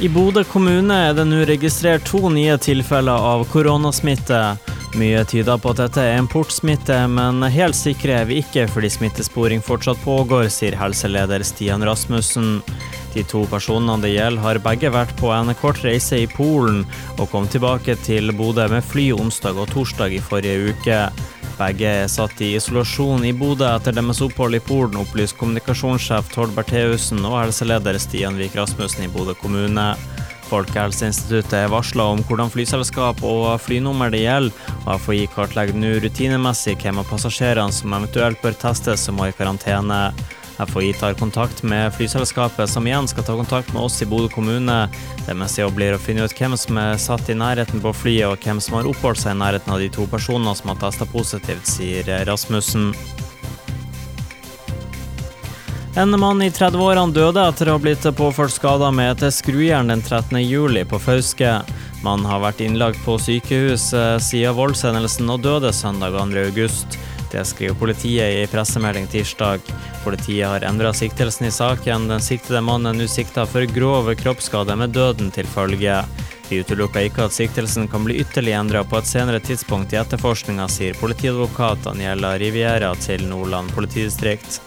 I Bodø kommune er det nå registrert to nye tilfeller av koronasmitte. Mye tyder på at dette er importsmitte, men helt sikre er vi ikke fordi smittesporing fortsatt pågår, sier helseleder Stian Rasmussen. De to personene det gjelder, har begge vært på en kort reise i Polen, og kom tilbake til Bodø med fly onsdag og torsdag i forrige uke. Begge er satt i isolasjon i Bodø etter deres opphold i Polen, opplyser kommunikasjonssjef Tord Bertheussen og helseleder Stian Vik Rasmussen i Bodø kommune. Folkehelseinstituttet er varsla om hvordan flyselskap og flynummer det gjelder, og FHI kartlegger nå rutinemessig hvem av passasjerene som eventuelt bør testes og må i karantene. FHI tar kontakt med flyselskapet, som igjen skal ta kontakt med oss i Bodø kommune. Deres jobb blir å finne ut hvem som er satt i nærheten på flyet, og hvem som har oppholdt seg i nærheten av de to personene som har testa positivt, sier Rasmussen. En mann i 30-årene døde etter å ha blitt påført skader med et skrujern den 13. juli på Fauske. Mannen har vært innlagt på sykehus siden voldshendelsen og døde søndag 2. august. Det skriver politiet i pressemelding tirsdag. Politiet har endra siktelsen i saken. Den siktede mannen nå sikta for grov kroppsskade med døden til følge. Vi utelukker ikke at siktelsen kan bli ytterligere endra på et senere tidspunkt i etterforskninga, sier politiadvokat Daniela Riviera til Nordland politidistrikt.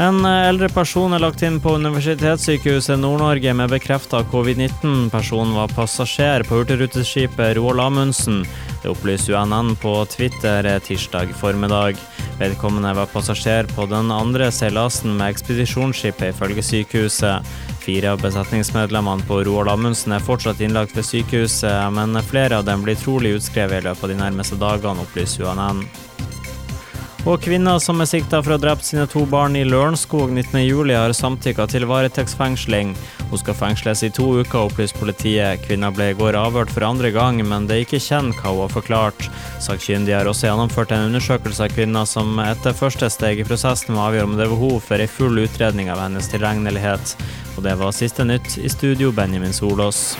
En eldre person er lagt inn på Universitetssykehuset Nord-Norge med bekrefta covid-19. Personen var passasjer på hurtigruteskipet Roald Amundsen. Det opplyser UNN på Twitter tirsdag formiddag. Vedkommende var passasjer på den andre seilasen med ekspedisjonsskipet, ifølge sykehuset. Fire av besetningsmedlemmene på Roald Amundsen er fortsatt innlagt ved sykehuset, men flere av dem blir trolig utskrevet i løpet av de nærmeste dagene, opplyser UNN. Og kvinner som er sikta for å ha drept sine to barn i Lørenskog 19.07, har samtykka til varetektsfengsling. Hun skal fengsles i to uker, opplyser politiet. Kvinna ble i går avhørt for andre gang, men det er ikke kjent hva hun har forklart. Sakkyndige har også gjennomført en undersøkelse av kvinna, som etter første steg i prosessen må avgjøre om det er behov for ei full utredning av hennes tilregnelighet. Og det var siste nytt. I studio, Benjamin Solås.